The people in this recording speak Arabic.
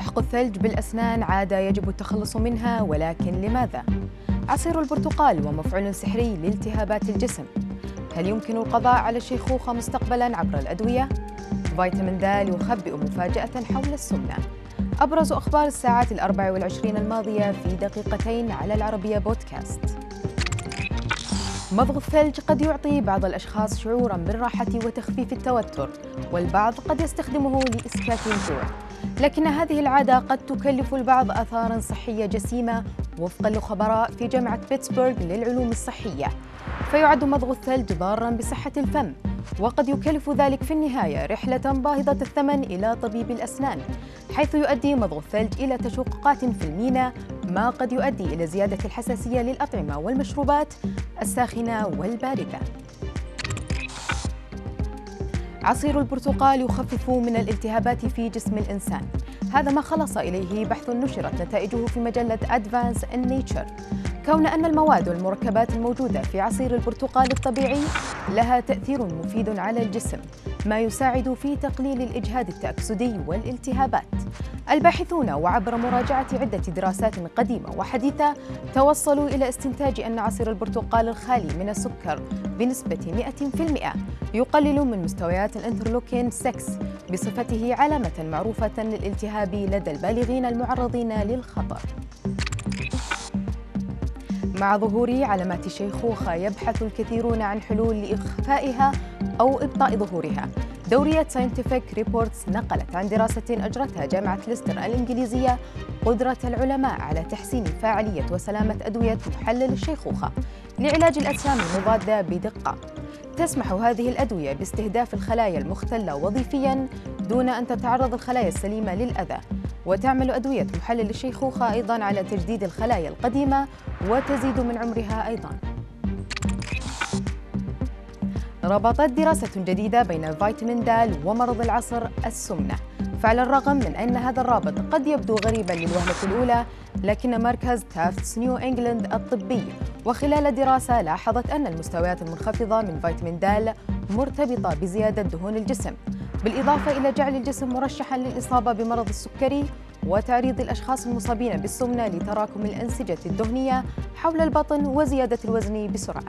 سحق الثلج بالأسنان عادة يجب التخلص منها ولكن لماذا؟ عصير البرتقال ومفعول سحري لالتهابات الجسم هل يمكن القضاء على الشيخوخة مستقبلا عبر الأدوية؟ فيتامين د يخبئ مفاجأة حول السمنة أبرز أخبار الساعات الأربع والعشرين الماضية في دقيقتين على العربية بودكاست مضغ الثلج قد يعطي بعض الأشخاص شعورا بالراحة وتخفيف التوتر والبعض قد يستخدمه لإسكات الجوع لكن هذه العادة قد تكلف البعض آثارا صحية جسيمة وفقا لخبراء في جامعة بيتسبرغ للعلوم الصحية. فيعد مضغ الثلج ضارا بصحة الفم وقد يكلف ذلك في النهاية رحلة باهظة الثمن إلى طبيب الأسنان حيث يؤدي مضغ الثلج إلى تشققات في المينا ما قد يؤدي إلى زيادة الحساسية للأطعمة والمشروبات الساخنة والباردة. عصير البرتقال يخفف من الالتهابات في جسم الإنسان. هذا ما خلص إليه بحث نشرت نتائجه في مجلة Advance in Nature. كون أن المواد والمركبات الموجودة في عصير البرتقال الطبيعي لها تأثير مفيد على الجسم ما يساعد في تقليل الإجهاد التأكسدي والالتهابات. الباحثون وعبر مراجعة عدة دراسات قديمة وحديثة توصلوا إلى استنتاج أن عصير البرتقال الخالي من السكر بنسبة 100% يقلل من مستويات الانترلوكين 6 بصفته علامة معروفة للالتهاب لدى البالغين المعرضين للخطر. مع ظهور علامات الشيخوخة يبحث الكثيرون عن حلول لإخفائها أو إبطاء ظهورها. دورية ساينتفك ريبورتس نقلت عن دراسة أجرتها جامعة ليستر الإنجليزية قدرة العلماء على تحسين فاعلية وسلامة أدوية محلل الشيخوخة لعلاج الأجسام المضادة بدقة. تسمح هذه الأدوية باستهداف الخلايا المختلة وظيفياً دون أن تتعرض الخلايا السليمة للأذى. وتعمل أدوية محلل الشيخوخة أيضاً على تجديد الخلايا القديمة وتزيد من عمرها أيضاً. ربطت دراسة جديدة بين فيتامين د ومرض العصر السمنة. فعلى الرغم من أن هذا الرابط قد يبدو غريبا للوهلة الأولى لكن مركز تافتس نيو إنجلند الطبي. وخلال دراسة لاحظت أن المستويات المنخفضة من فيتامين د مرتبطة بزيادة دهون الجسم. بالإضافة إلى جعل الجسم مرشحا للإصابة بمرض السكري وتعريض الأشخاص المصابين بالسمنة لتراكم الأنسجة الدهنية حول البطن وزيادة الوزن بسرعة.